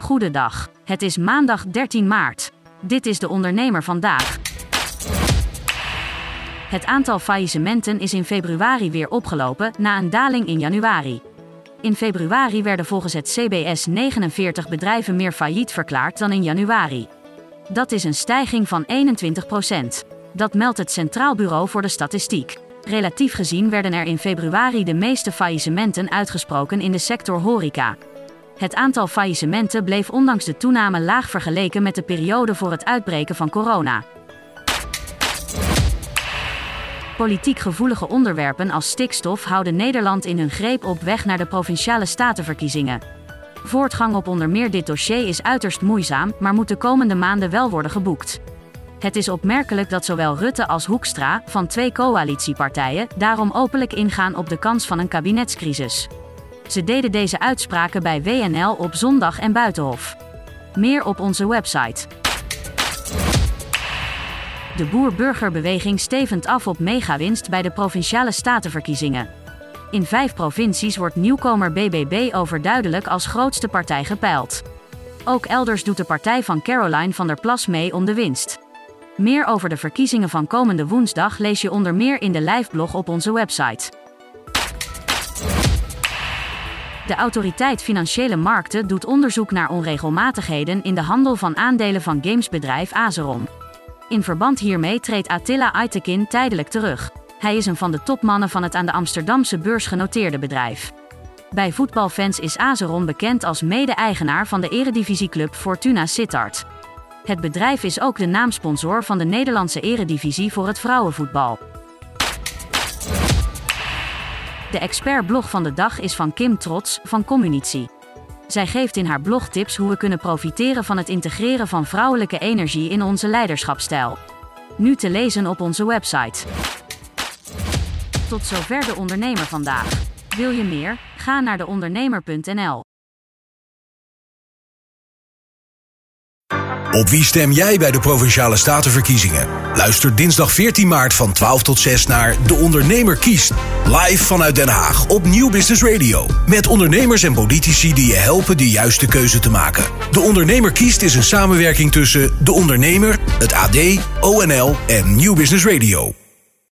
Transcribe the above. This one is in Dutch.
Goedendag. Het is maandag 13 maart. Dit is de ondernemer vandaag. Het aantal faillissementen is in februari weer opgelopen na een daling in januari. In februari werden volgens het CBS 49 bedrijven meer failliet verklaard dan in januari. Dat is een stijging van 21% Dat meldt het Centraal Bureau voor de Statistiek. Relatief gezien werden er in februari de meeste faillissementen uitgesproken in de sector horeca. Het aantal faillissementen bleef ondanks de toename laag vergeleken met de periode voor het uitbreken van corona. Politiek gevoelige onderwerpen als stikstof houden Nederland in hun greep op weg naar de provinciale statenverkiezingen. Voortgang op onder meer dit dossier is uiterst moeizaam, maar moet de komende maanden wel worden geboekt. Het is opmerkelijk dat zowel Rutte als Hoekstra, van twee coalitiepartijen, daarom openlijk ingaan op de kans van een kabinetscrisis. Ze deden deze uitspraken bij WNL op zondag en Buitenhof. Meer op onze website. De boer-burgerbeweging stevend af op megawinst bij de provinciale statenverkiezingen. In vijf provincies wordt nieuwkomer BBB overduidelijk als grootste partij gepeild. Ook elders doet de partij van Caroline van der Plas mee om de winst. Meer over de verkiezingen van komende woensdag lees je onder meer in de liveblog op onze website. De Autoriteit Financiële Markten doet onderzoek naar onregelmatigheden in de handel van aandelen van gamesbedrijf Azeron. In verband hiermee treedt Attila Aytekin tijdelijk terug. Hij is een van de topmannen van het aan de Amsterdamse beurs genoteerde bedrijf. Bij voetbalfans is Azeron bekend als mede-eigenaar van de eredivisieclub Fortuna Sittard. Het bedrijf is ook de naamsponsor van de Nederlandse eredivisie voor het vrouwenvoetbal. De expertblog van de dag is van Kim Trots van Communitie. Zij geeft in haar blog tips hoe we kunnen profiteren van het integreren van vrouwelijke energie in onze leiderschapstijl. Nu te lezen op onze website. Tot zover de ondernemer vandaag. Wil je meer? Ga naar deondernemer.nl. Op wie stem jij bij de Provinciale Statenverkiezingen? Luister dinsdag 14 maart van 12 tot 6 naar De Ondernemer kiest. Live vanuit Den Haag op Nieuw Business Radio. Met ondernemers en politici die je helpen de juiste keuze te maken. De Ondernemer kiest is een samenwerking tussen De Ondernemer, het AD, ONL en Nieuw Business Radio.